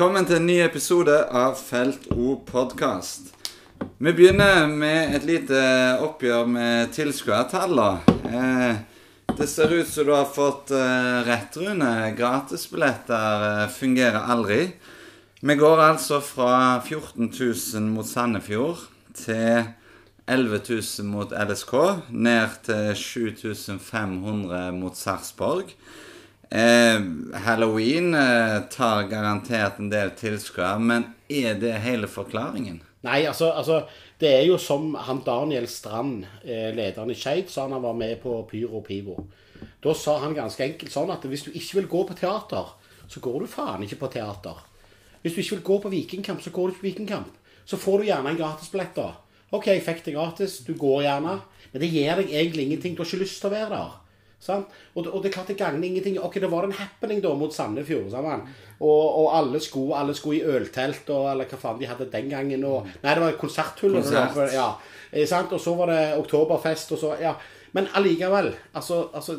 Velkommen til en ny episode av Felt O podkast. Vi begynner med et lite oppgjør med tilskuertallene. Eh, det ser ut som du har fått eh, rett, Rune. Gratisbilletter eh, fungerer aldri. Vi går altså fra 14 000 mot Sandefjord til 11 000 mot LSK, ned til 7500 mot Sarpsborg. Eh, Halloween eh, tar garantert en del tilskuere, men er det hele forklaringen? Nei, altså, altså Det er jo som han Daniel Strand, eh, lederen i Skeid, sa han var med på Pyro Pivo. Da sa han ganske enkelt sånn at hvis du ikke vil gå på teater, så går du faen ikke på teater. Hvis du ikke vil gå på Vikingkamp, så går du ikke på Vikingkamp. Så får du gjerne en gratisbillett, da. OK, jeg fikk det gratis, du går gjerne. Men det gir deg egentlig ingenting. Du har ikke lyst til å være der. Og, det, og det er klart det gagner ingenting. Ok, Det var en happening da mot Sandefjord. Og, og alle sko alle sko i øltelt og eller hva faen de hadde den gangen. Og, nei, det var konserthull. Konsert. Ja, eh, sant? Og så var det oktoberfest. og så, ja. Men allikevel. altså, altså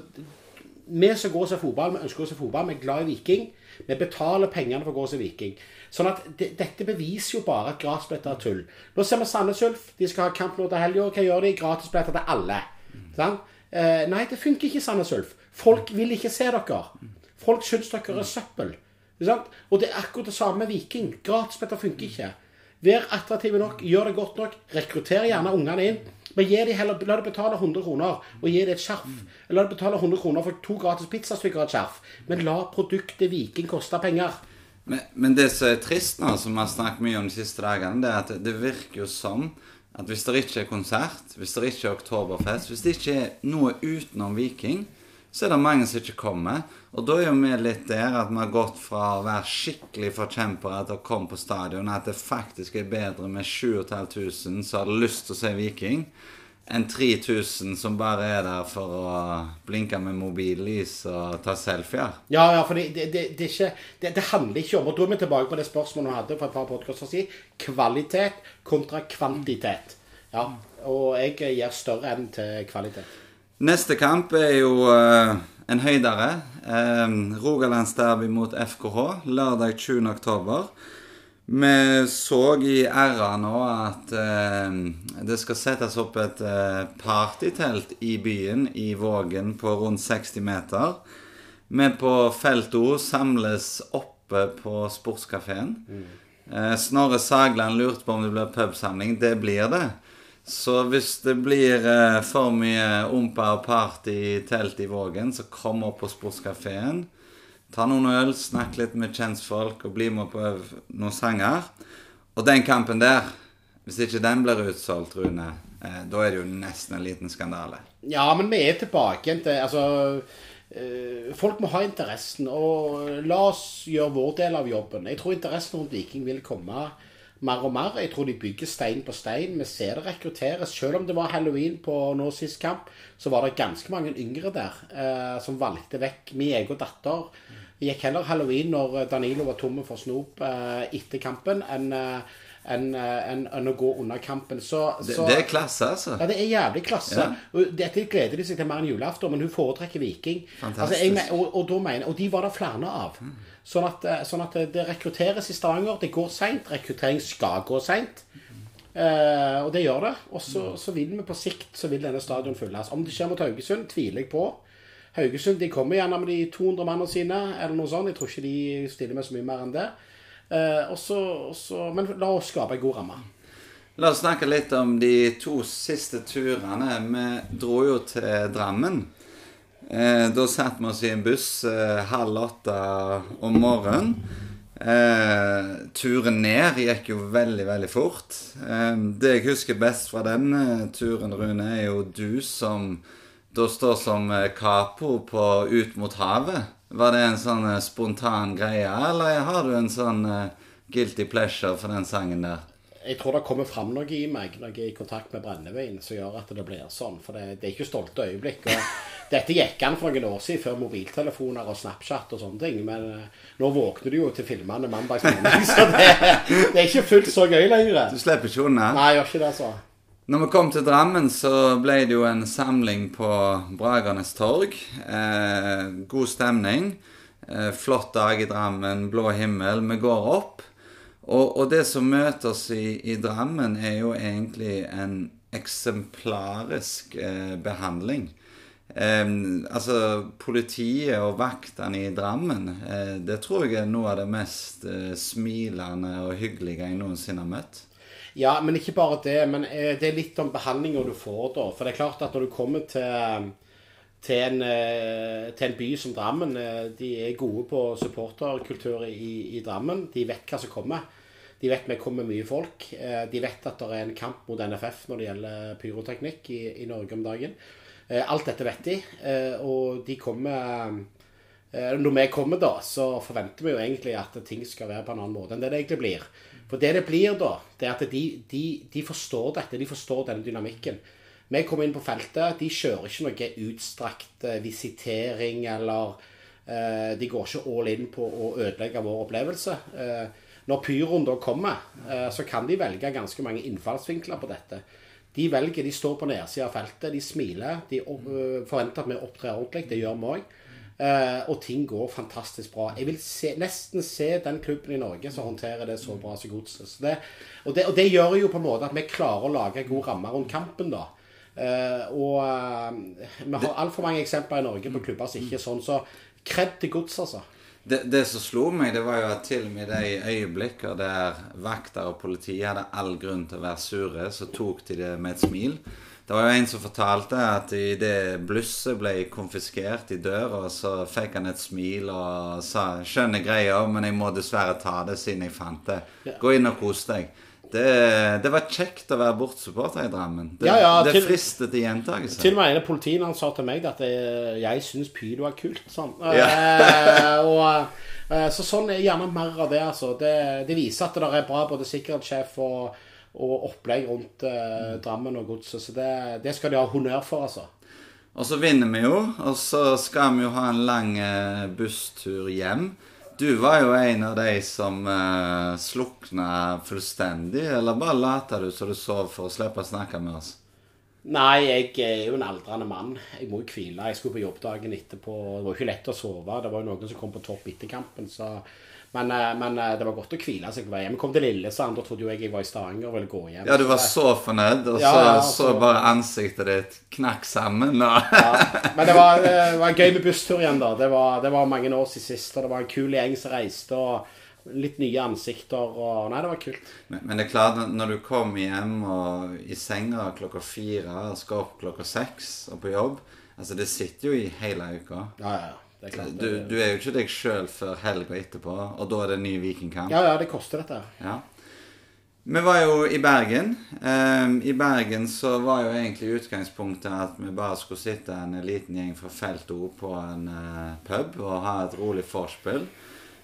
vi som går og ser fotball, vi ønsker å se fotball, vi er glad i Viking. Vi betaler pengene for å gå og se Viking. Sånn at det, Dette beviser jo bare at gratisbilletter er tull. Nå ser vi Sandnes Ulf. De skal ha kamp nå til helga. Hva gjør de? Gratisbilletter til alle. Sant? Eh, nei, det funker ikke Sandnes Ulf. Folk vil ikke se dere. Folk syns dere er søppel. Og det er akkurat det samme med Viking. Gratisbilletter funker ikke. Vær attraktive nok, gjør det godt nok. rekrutter gjerne ungene inn. Men de heller, la dem betale 100 kroner og gi dem et skjerf. La dem betale 100 kroner for to gratis pizzastykker og et skjerf. Men la produktet Viking koste penger. Men, men, det som er trist nå, som vi har snakket mye om de siste dagene, det er at det virker jo som at hvis det ikke er konsert, hvis det ikke er oktoberfest, hvis det ikke er noe utenom Viking, så er det mange som ikke kommer. Og da er jo vi litt der at vi har gått fra å være skikkelig forkjempere til å komme på stadion, at det faktisk er bedre med 7500 som har lyst til å se Viking, enn 3000 som bare er der for å blinke med mobillys og ta selfier. Ja, ja, for det, det, det, ikke, det, handler ikke om Og da er vi tilbake på det spørsmålet vi hadde for et par podkaster siden. Kvalitet kontra kvantitet. Ja, og jeg gir større enn til kvalitet. Neste kamp er jo uh, en høydere. Uh, Rogalandsderby mot FKH lørdag 20. oktober. Vi så i RA nå at eh, det skal settes opp et eh, partytelt i byen, i Vågen, på rundt 60 meter. Vi på Felt O samles oppe på sportskafeen. Mm. Eh, Snorre Sagland lurte på om det blir pubsamling. Det blir det. Så hvis det blir eh, for mye ompa og party i telt i Vågen, så kom opp på sportskafeen. Ta noen øl, snakk litt med kjentfolk og bli med på noen sanger. Og den kampen der, hvis ikke den blir utsolgt, Rune, eh, da er det jo nesten en liten skandale. Ja, men vi er tilbake igjen til Altså eh, Folk må ha interessen, og la oss gjøre vår del av jobben. Jeg tror interessen rundt Viking vil komme mer og mer. Jeg tror de bygger stein på stein. Vi ser det rekrutteres. Selv om det var halloween på nå sist kamp, så var det ganske mange yngre der eh, som valgte vekk min egen datter gikk heller halloween når eh, Danilo var tomme for snop eh, etter kampen, enn eh, enn en, en å gå under kampen. Så, det, så, det, er klasse, altså. Ja, det er jævlig klasse. Ja. Dette gleder de seg til mer enn julaften, men hun foretrekker Viking. Altså, jeg, og, og, mener, og, de var det flere av. Mm. Sånn, at, sånn, at, det rekrutteres i Stavanger. Det går seint. Rekruttering skal gå seint. Eh, og det gjør det. Og så, så, vil vi på sikt så vil denne stadion fylles. Om det skjer mot Haugesund, tviler jeg på. Haugesund de kommer gjerne med de 200 mannene sine, eller noe sånt. Jeg tror ikke de stiller med så mye mer enn det. Eh, også, også, men la oss skape en god ramme. La oss snakke litt om de to siste turene. Vi dro jo til Drammen. Eh, da satt vi oss i en buss eh, halv åtte om morgenen. Eh, turen ned gikk jo veldig, veldig fort. Eh, det jeg husker best fra den eh, turen, Rune, er jo du som da står som Kapo på Ut mot havet. Var det en sånn eh, spontan greie, eller har du en sånn uh, guilty pleasure for den sangen der? Jeg tror det kommer fram noe i meg når jeg er i kontakt med brennevin som gjør at det blir sånn. For det, det er ikke stolte øyeblikk. Dette gikk an for noen år siden, før mobiltelefoner og Snapchat og sånne ting. Men nå våkner du jo til filmene mandag morgen, så det, det, er ikke fullt så gøy lenger. Du slipper ikke unna? Nei, jeg gjør ikke det, så. Når vi kom til Drammen, så ble det jo en samling på Bragernes torg. Eh, god stemning. Eh, flott dag i Drammen, blå himmel. Vi går opp. Og, og det som møter oss i, i, Drammen, er jo egentlig en eksemplarisk eh, behandling. Eh, altså, politiet og vaktene i Drammen, eh, det tror jeg er noe av det mest eh, smilende og hyggelige jeg noensinne har møtt. Ja, men ikke bare det. Men eh, det er litt om behandlinga du får da. For det er klart at når du kommer til, til, en, eh, til en, by som Drammen eh, De er gode på supporterkultur i, i, Drammen. De vet hva som kommer. De vet vi kommer mye folk. De vet at det er en kamp mot NFF når det gjelder pyroteknikk i, i Norge om dagen. Alt dette vet de. Og de kommer Når vi kommer, da, så forventer vi jo egentlig at ting skal være på en annen måte enn det det egentlig blir. For det det blir da, det er at de, de, de forstår dette. De forstår denne dynamikken. Vi kommer inn på feltet. De kjører ikke noe utstrakt eh, visitering eller eh, De går ikke all in på å ødelegge vår opplevelse. Eh, når pyroen da kommer, eh, så kan de velge ganske mange innfallsvinkler på dette. De velger, de står på nedsida av feltet, de smiler. De eh, forventer at vi opptrer ordentlig. Det gjør vi òg. Uh, og ting går fantastisk bra. Jeg vil se, nesten se den klubben i Norge som håndterer det så bra som Godset. Og, og, det gjør jo på en måte at vi klarer å lage god ramme rundt kampen, da. Uh, og uh, vi har altfor mange eksempler i Norge på klubber som ikke er sånn, så kred til gods, altså. Det, det, som slo meg, det var jo at til og med i de øyeblikker der vakter og politi hadde all grunn til å være sure, så tok de det med et smil. Det var jo en som fortalte at idet blusset ble konfiskert i døra, så fikk han et smil og sa 'Skjønne greier, men jeg må dessverre ta det siden jeg fant det'. Gå inn og kos deg. Det, det, var kjekt å være bortsupporter i Drammen. Det, ja, ja, det til, fristet til gjentakelse. Til og med en av politiene sa til meg at jeg, jeg syns pyro er kult. Sånn. Ja. Eh, og, eh, så sånn er gjerne mer av det, altså. Det, det viser at det er bra både sikkerhetssjef og og opplegg rundt eh, Drammen og godset. Så det, det, skal de ha honnør for, altså. Og så vinner vi jo, og så skal vi jo ha en lang eh, busstur hjem. Du var jo en av de som eh, slukna fullstendig, eller bare lata du så du sov for å slippe å snakke med oss? Nei, jeg er jo en aldrende mann. Jeg må jo hvile. Jeg skulle på jobb dagen etterpå. Det var jo ikke lett å sove. Det var jo noen som kom på topp etter kampen, så men, eh, men, eh, det var godt å hvile seg på vei hjem. Jeg kom til Lillesand, da trodde jo jeg jeg var i Stavanger og ville gå hjem. Ja, du var så fornøyd, og så, ja, så, så bare ansiktet ditt knakk sammen. Og... ja, men det var, det var gøy med busstur igjen, da. Det var, det var mange år siden sist. Og det var en kul gjeng som reiste. og Litt nye ansikter og Nei, det var kult. Men, men det er klart, når du kommer hjem og i senga klokka fire og skal opp klokka seks og på jobb Altså, det sitter jo i hele uka. Ja, ja, ja. Klart, du, du, er jo ikke deg sjøl før helga etterpå, og da er det ny Vikingkamp. Ja, ja, det koster dette. Ja. Vi var jo i Bergen. Um, I Bergen så var jo egentlig utgangspunktet at vi bare skulle sitte en liten gjeng fra Felt O på en uh, pub og ha et rolig vorspiel.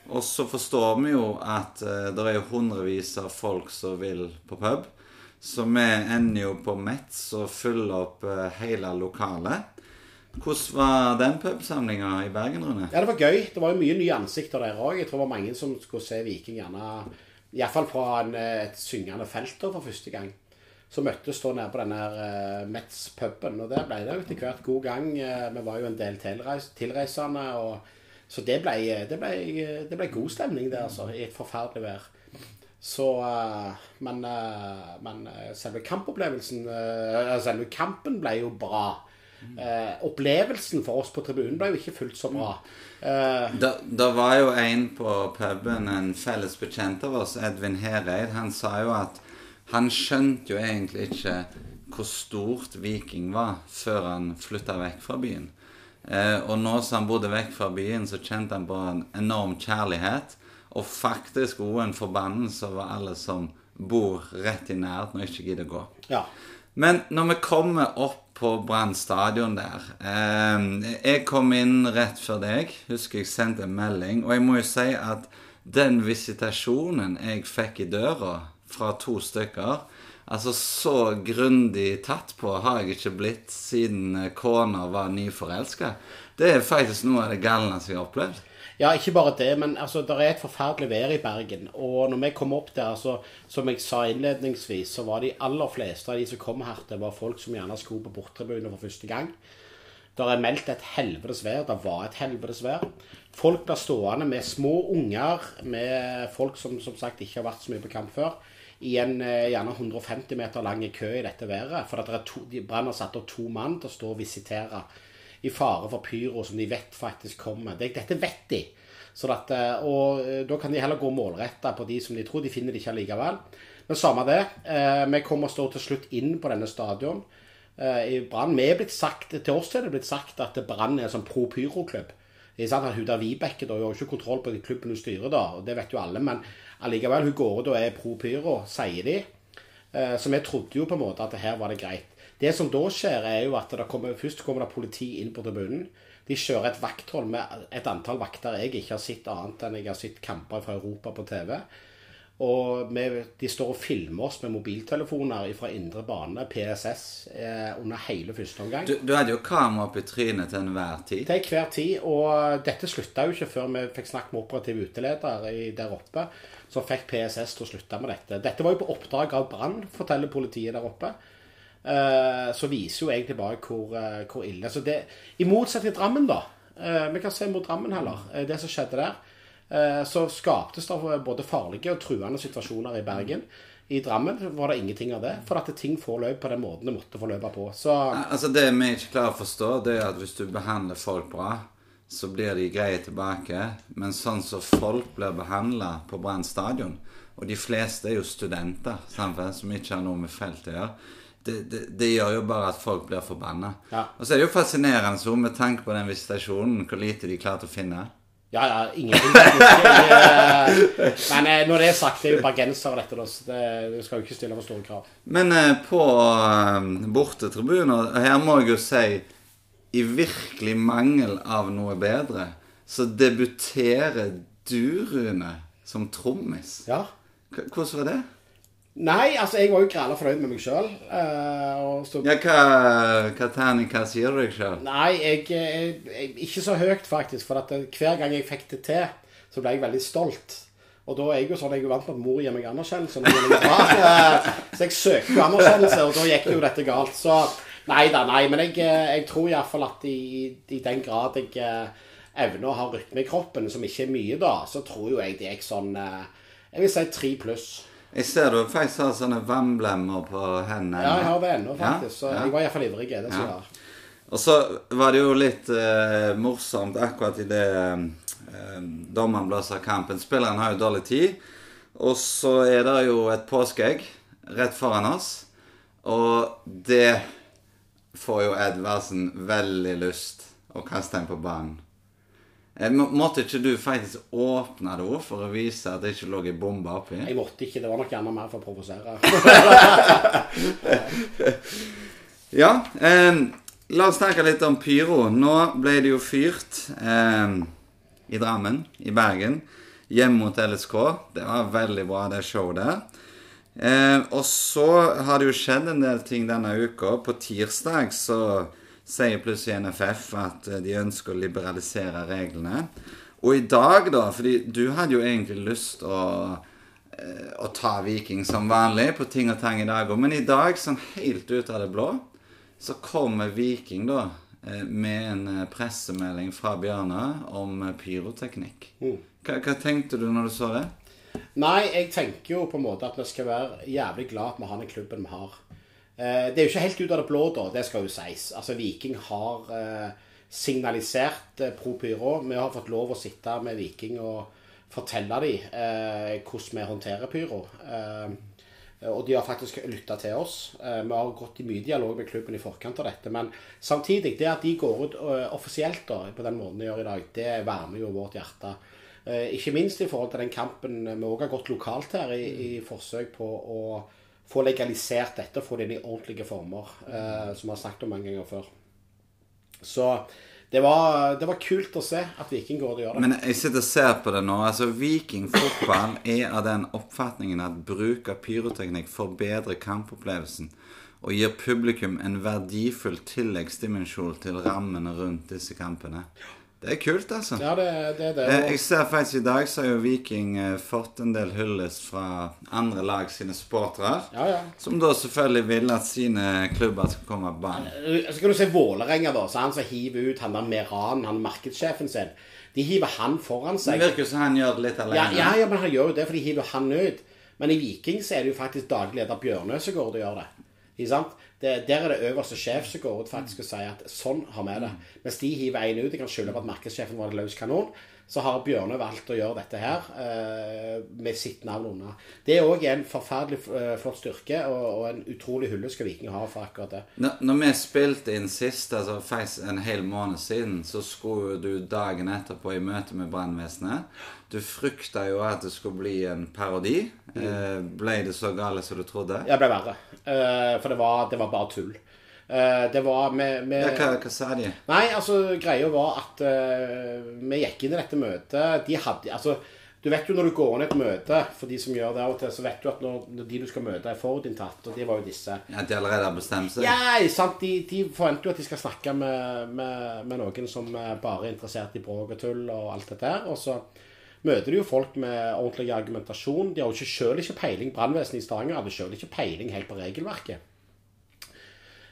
Og så forstår vi jo at uh, det er jo hundrevis av folk som vil på pub. Så vi ender jo på Metz og fyller opp uh, hele lokalet. Hvordan var den pubsamlinga i Bergen, Rune? Ja, Det var gøy. Det var jo mye nye ansikter der òg. Jeg tror det var mange som skulle se Viking gjerne Iallfall fra en, et syngende felt for første gang. Så møttes da nede på denne uh, Metz-puben, og der ble det jo etter hvert god gang. Uh, vi var jo en del tilreis tilreisende, og, så det ble, det, ble, det ble, god stemning der, altså. I et forferdelig vær. Så Men, men selve kampopplevelsen Selve kampen ble jo bra. Eh, opplevelsen for oss på tribunen ble jo ikke fullt så bra. Eh, det, var jo en på puben, en felles bekjent av oss, Edvin Hereid. Han sa jo at han skjønte jo egentlig ikke hvor stort Viking var før han flytta vekk fra byen. Eh, og nå som han bodde vekk fra byen, så kjente han på en enorm kjærlighet. Og faktisk òg en forbannelse over alle som bor rett i nærheten og ikke gidder gå. Ja. Men når vi kommer opp på Brann stadion der. Eh, jeg kom inn rett før deg. Husker jeg sendte en melding. Og jeg må jo si at den visitasjonen jeg fikk i døra fra to stykker Altså, så grundig tatt på har jeg ikke blitt siden kona var nyforelska. Det er faktisk noe av det galneste jeg har opplevd. Ja, ikke bare det, men altså, det er et forferdelig vær i Bergen. Og når vi kom opp der, så, som jeg sa innledningsvis, så var de aller fleste av de som kom her, det var folk som gjerne skulle på borttribunen for første gang. Det er meldt et helvetes vær. Det var et helvetes vær. Folk blir stående med små unger, med folk som som sagt ikke har vært så mye på kamp før, i en eh, gjerne 150 meter lang kø i dette været. For det er to, de Brann har satt opp to mann til å stå og visitere i fare for pyro, som de vet faktisk kommer. Det, dette vet de. At, eh, og eh, da kan de heller gå målretta på de som de tror. De finner det ikke allikevel. Men samme det. Eh, vi kommer og stå til slutt inn på denne stadion i Brann. Vi er blitt sagt, Til oss er det blitt sagt at Brann er en sånn pro pyro-klubb. Hun Vibeke da, hun har ikke kontroll på klubben hun styrer, da, og det vet jo alle. Men allikevel, hun går ut og er pro pyro, sier de. Så vi trodde jo på en måte at her var det greit. Det som da skjer, er jo at kommer, først kommer det politi inn på tribunen. De kjører et vakthold med et antall vakter jeg ikke har sett annet enn jeg har sett kamper fra Europa på TV. Og vi, de står og filmer oss med mobiltelefoner fra indre bane, PSS, eh, under hele første omgang. Du, du hadde jo kamera i trynet til enhver tid. Til hver tid. Og dette slutta jo ikke før vi fikk snakket med operativ uteleder i, der oppe, som fikk PSS til å slutte med dette. Dette var jo på oppdrag av Brann, forteller politiet der oppe. Eh, så viser jo egentlig bare hvor, eh, hvor ille. Så det, I motsetning til Drammen, da. Eh, vi kan se mot Drammen heller. Det som skjedde der. Så skaptes det både farlige og truende situasjoner i Bergen. I Drammen var det ingenting av det, for at ting får løp på den måten det måtte få løpe på. Så Altså Det vi ikke klarer å forstå, det er at hvis du behandler folk bra, så blir de greie tilbake. Men sånn som folk blir behandla på Brann stadion, og de fleste er jo studenter sant, som ikke har noe med feltet å gjøre, det, det, det, gjør jo bare at folk blir forbanna. Ja. Og så er det jo fascinerende så med tanke på den visitasjonen, hvor lite de klarte å finne. Ja, ja, ingenting. eh, Men eh, når det er sagt, det er jo bergensere, dette. så det, det skal jo ikke stille for store krav. Men eh, på bortetribuner Her må jeg jo si I virkelig mangel av noe bedre, så debuterer du, Rune, som trommis. Ja. Hvordan var det? Nei, altså, jeg var jo græla fornøyd med meg sjøl. så Ja, hva, hva terningkast gir du deg sjøl? Nei, jeg, jeg, jeg, ikke så høyt, faktisk. For at hver gang jeg fikk det til, så ble jeg veldig stolt. Og da er jeg jo sånn, jeg er jo vant med at mor gir meg anerkjennelse. bra. Eh, Så jeg søker jo anerkjennelse, og da gikk jo dette galt. Så nei da, nei. Men jeg, jeg tror iallfall at i, i den grad jeg eh, evner å ha rytme i kroppen, som ikke er mye, da, så tror jo jeg det er sånn eh, Jeg vil si tre pluss. Jeg ser du faktisk har sånne vannblemmer på hendene. Ja, jeg har det ennå, faktisk. Så jeg var iallfall ivrig. Det skal jeg Ja. Og så var det jo litt eh, morsomt akkurat i det eh, dommeren blåser kampen. Spilleren har jo dårlig tid. Og så er det jo et påskeegg rett foran oss. Og det får jo Edvardsen veldig lyst å kaste inn på banen. Eh, må- måtte ikke du faktisk åpne det også for å vise at det ikke lå ei bombe oppi? Jeg måtte ikke. Det var nok gjerne mer for å provosere. Ja, eh, la oss snakke litt om pyro. Nå ble det jo fyrt eh, i Drammen, i Bergen, hjemme mot LSK. Det var veldig bra, det showet der. Eh, og så har det jo skjedd en del ting denne uka. På tirsdag så sier plutselig NFF at eh, de ønsker å liberalisere reglene. Og i dag, da, fordi du hadde jo egentlig lyst å eh, å ta Viking som vanlig på ting og tang i dag òg. Men i dag, sånn helt ut av det blå, så kommer Viking da eh, med en pressemelding fra Bjørnar om pyroteknikk. Hva, hva tenkte du når du så det? Nei, jeg tenker jo på en måte at vi skal være jævlig glad at vi har den klubben vi har. Eh, det er jo ikke helt ut av det blå, da. Det skal jo sies. Altså, Viking har eh, signalisert eh, pro pyro. Vi har fått lov å sitte med Viking og fortelle dem hvordan vi håndterer pyro. Og de har faktisk lytta til oss. Vi har gått i mye dialog med klubben i forkant av dette. Men samtidig, det at de går ut offisielt da, på den måten de gjør i dag, det varmer jo vårt hjerte. Ikke minst i forhold til den kampen vi òg har gått lokalt her i, i forsøk på å få legalisert dette og få det inn i ordentlige former, eh, som vi har snakket om mange ganger før. Så det var, det var kult å se at Viking går og gjør det. Men jeg sitter og ser på det nå. altså Viking fotball er av den oppfatningen at bruk av pyroteknikk forbedrer kampopplevelsen og gir publikum en verdifull tilleggsdimensjon til rammene rundt disse kampene. Det er kult, altså. ja, det, det det. Eh, Og, Jeg ser faktisk i dag så har jo Viking eh, fått en del hyllest fra andre lag sine supportere. ja, ja. Som da selvfølgelig vil at sine klubber skal komme på banen. Eh, Så kan du se Vålerenga, da. Så han som hiver ut han der Meran, han markedssjefen sin. De hiver han foran seg. Det virker som han gjør det litt alene. ja, ja, men han gjør jo det, for de hiver han ut. Men i Viking så er det jo faktisk daglig leder går ut og gjør det. Ikke sant? Det, der er det øverste sjef som går ut faktisk og sier at sånn har vi det. Mens de hiver en ut, de kan skylde på at markedssjefen var en løs kanon. Så har Bjørne valgt å gjøre dette her eh, med sitt navn under. Det er òg en forferdelig eh, flott styrke, og, og en utrolig hylle skal Viking ha for akkurat det. Når, når vi spilte inn sist, altså faktisk en hel måned siden, så skulle du dagen etterpå i møte med brannvesenet Du frykta jo at det skulle bli en parodi. Eh, ble det så galt som du trodde? Ja, Det ble verre. Eh, for det var, det var bare tull. Eh, det var med, med Ja, hva, hva sa de? Nei, altså greia var at eh, vi gikk inn i dette møtet De hadde Altså, du vet jo når du går inn i et møte, for de som gjør det av og til, så vet du at når, når de du skal møte, er forutinntatt, og det var jo disse. Ja, de allerede har bestemt seg? Ja, sant, de, de forventer jo at de skal snakke med, med, med noen som bare er interessert i bråk og tull og alt det der. Og så møter de jo folk med ordentlig argumentasjon. De har jo ikke sjøl ikke peiling. Brannvesenet i Stavanger hadde sjøl ikke peiling helt på regelverket.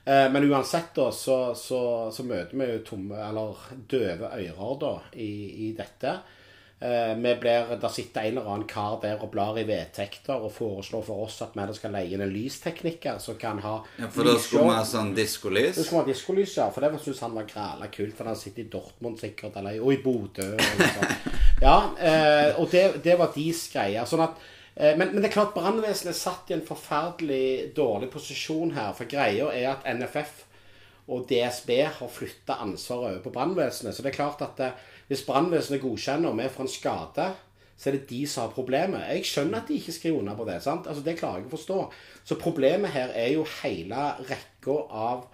Eh, Men uansett, da, så, så, så møter vi jo tomme, eller døve ører da, i, i dette. Eh, Vi blir, Der sitter en eller annen kar der og blar i vedtekter og foreslår for oss at vi skal leie inn en lystekniker som kan ha Ja, for da skulle lysshow. vi ha sånn diskolys? Det skulle ha diskolys, ja. For det syntes han var græla kult. For han sitter i Dortmund sikkert, eller og i Bodø. sånn. Ja, eh, og det, det var deres greie. Sånn at, men, men det er klart brannvesenet er satt i en forferdelig dårlig posisjon her. For greia er at NFF og DSB har flytta ansvaret over på brannvesenet. Så det er klart at det, hvis brannvesenet godkjenner og vi får en skade, så er det de som har problemet. Jeg skjønner at de ikke skriver under på det. sant? Altså Det klarer jeg å forstå. Så problemet her er jo hele rekka av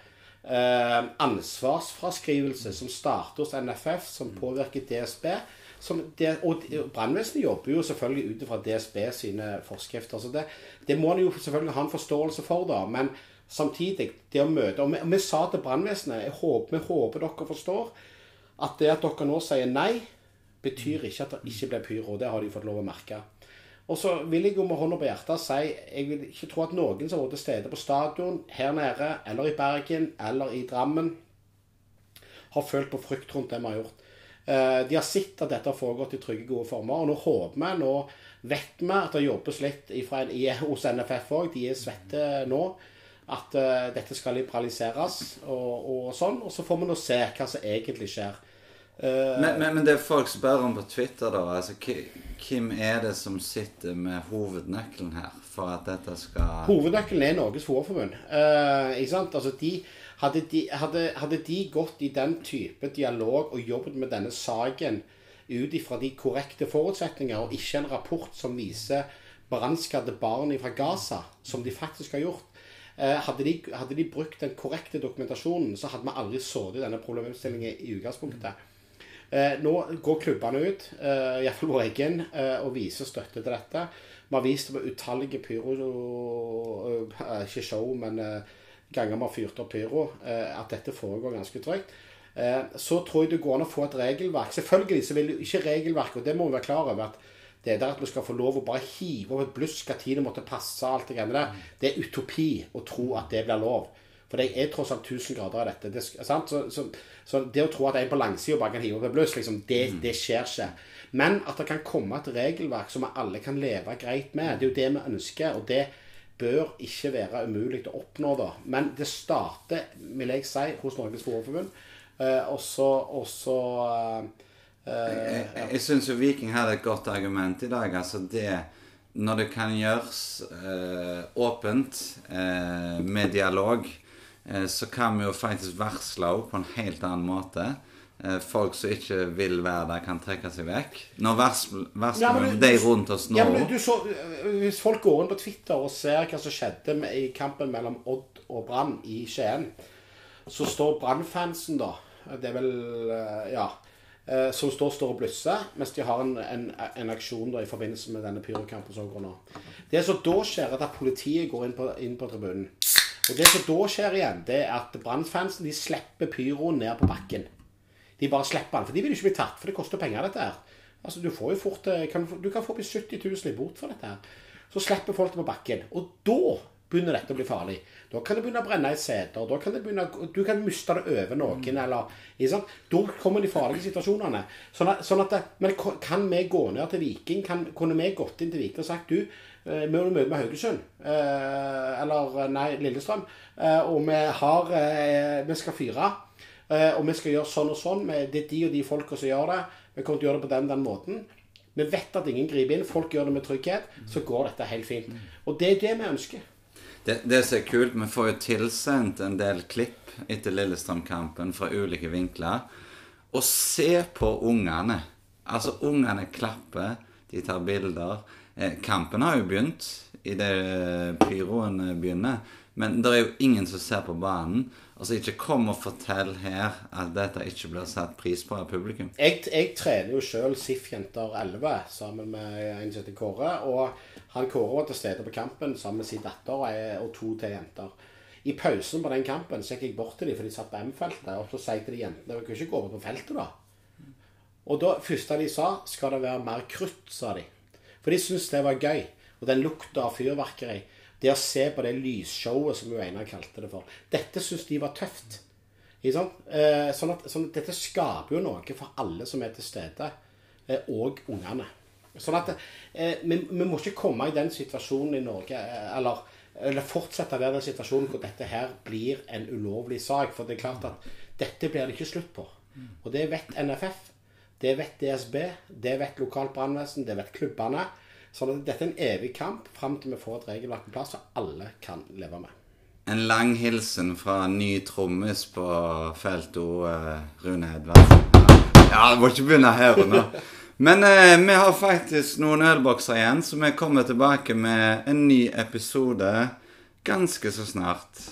eh, ansvarsfraskrivelse som starter hos NFF, som påvirker DSB. Det, og brannvesenet jobber jo selvfølgelig ut fra DSB sine forskrifter. så det, det må en jo selvfølgelig ha en forståelse for, da. Men samtidig, det å møte Og vi, vi sa til brannvesenet håper, Vi håper dere forstår at det at dere nå sier nei, betyr ikke at det ikke blir pyro. Det har de fått lov å merke. Og så vil jeg jo med hånda på hjertet si jeg vil ikke tro at noen som har vært til stede på stadion her nede, eller i Bergen, eller i Drammen, har følt på frykt rundt det vi har gjort. Eh, De har sett at dette har foregått i trygge, gode former. Og nå håper vi, nå vet vi at det jobbes litt ifra, i, hos NFF òg. De er svette nå. At uh, dette skal liberaliseres og, og sånn. Og så får vi nå se hva som egentlig skjer. Uh, Men, men, men det folk spør om på Twitter, da altså, Hvem er det som sitter med hovednøkkelen her for at dette skal Hovednøkkelen er Norges Fotballforbund. Uh, ikke sant? Altså, de, hadde, de, hadde, hadde de gått i den type dialog og jobbet med denne saken ut ifra de korrekte forutsetninger, og ikke en rapport som viser brannskadde barn fra Gaza, som de faktisk har gjort eh, hadde, de, hadde de brukt den korrekte dokumentasjonen, så hadde vi aldri sittet i denne problemstillingen i utgangspunktet. Eh, nå går klubbene ut, eh, iallfall vår egen, eh, og viser støtte til dette. Vi har vist det med utallige pyro Ikke show, men eh, ganger vi har fyrt opp pyro. Eh, at dette foregår ganske trygt. Eh, så tror jeg det går an å få et regelverk. Selvfølgelig så vil ikke regelverket, og det må vi være klar over at det der at vi skal få lov å bare hive opp et blusk hva tid det måtte passe, alt det greiene der, det er utopi å tro at det blir lov. For det er tross alt 1000 grader av dette. Det, sant? Så, så, så det å tro at en på langsida bare kan hive opp et bluss, liksom, det, det skjer ikke. Men at det kan komme et regelverk som vi alle kan leve greit med, det er jo det vi ønsker. Og det bør ikke være umulig å oppnå, da. Men det starter, vil jeg si, hos Norges Fotballforbund. Eh, og så eh, Jeg, jeg syns jo Viking hadde et godt argument i dag. Altså det Når det kan gjøres eh, åpent, eh, med dialog, så kan vi jo faktisk varsle på en helt annen måte. Eh, folk som ikke vil være der, kan trekke seg vekk. Nå varsler, varsler Ja, de rundt oss nå. Ja, men du, du så, Hvis folk går inn på Twitter og ser hva som skjedde med, i kampen mellom Odd og Brann i Skien, så står Brann-fansen, da Det er vel eh, Ja. eh, Som står, står og blusser, mens de har en, en, en aksjon da i forbindelse med denne pyrokampen som går nå. Det som da skjer, er at politiet går inn på, inn på tribunen. Og det som da skjer igjen, det er at Brann-fansen de slipper pyroen ned på bakken. De bare slipper den, for de vil ikke bli tatt, for det koster penger, dette her. Altså, Du får jo fort, eh, kan, du kan få opp i 70 000 i bot for dette her. Så slipper folk det på bakken. Og da begynner dette å bli farlig. Da kan det begynne å brenne i seter. Da kan det begynne, du kan miste det over noen. eller, sant? Da kommer de farlige situasjonene. Sånn at, sånn at det, men kan vi gå ned til Viking? Kan, kunne vi gått inn til Viking og sagt du, eh, vi har møte med Haugesund, eh, eller nei, Lillestrøm, og vi har Vi skal fyre. Eh, og vi skal gjøre sånn og sånn. Det er de og de folka som gjør det. Vi kommer til å gjøre det på den den måten. Vi vet at ingen griper inn. Folk gjør det med trygghet. Så går dette helt fint. Og det er det vi ønsker. Det, det som er kult, vi får jo tilsendt en del klipp etter Lillestrøm-kampen fra ulike vinkler. Og se på ungene. Altså, ungene klapper, de tar bilder. Eh, kampen har jo begynt idet pyroen begynner. Men det er jo ingen som ser på banen. Altså, Ikke kom og fortell her at dette ikke blir satt pris på av publikum. Jeg, jeg trener jo sjøl SIF-jenter 11 sammen med en som heter Kåre. Og han Kåre var til stede på kampen sammen med sin datter og, to til jenter. I pausen på den kampen så gikk jeg bort til dem, for de satt på M-feltet. Og så sa jeg til de jentene Vi kan ikke gå over på feltet, da. Og da første de sa, skal det være mer krutt, sa de. For de syntes det var gøy. Og den lukta av fyrverkeri. Det å se på det lysshowet, som jo Einar kalte det for. Dette syns de var tøft. Eh, sånn, at, sånn at dette skaper jo noe for alle som er til stede. Eh, og ungene. Sånn at eh, vi, vi, må ikke komme i den situasjonen i Norge eh, eller, eller fortsette å være den situasjonen hvor dette her blir en ulovlig sak. For det er klart at dette blir det ikke slutt på. Og det vet NFF. Det vet DSB. Det vet lokalt brannvesen. Det vet klubbene. Så dette er en evig kamp fram til vi får et regelverk på plass som alle kan leve med. En lang hilsen fra ny trommis på felt O, eh, Rune Edvardsen. Ja, det må ikke begynne her og nå. Men eh, vi har faktisk noen ølbokser igjen, så vi kommer tilbake med en ny episode ganske så snart.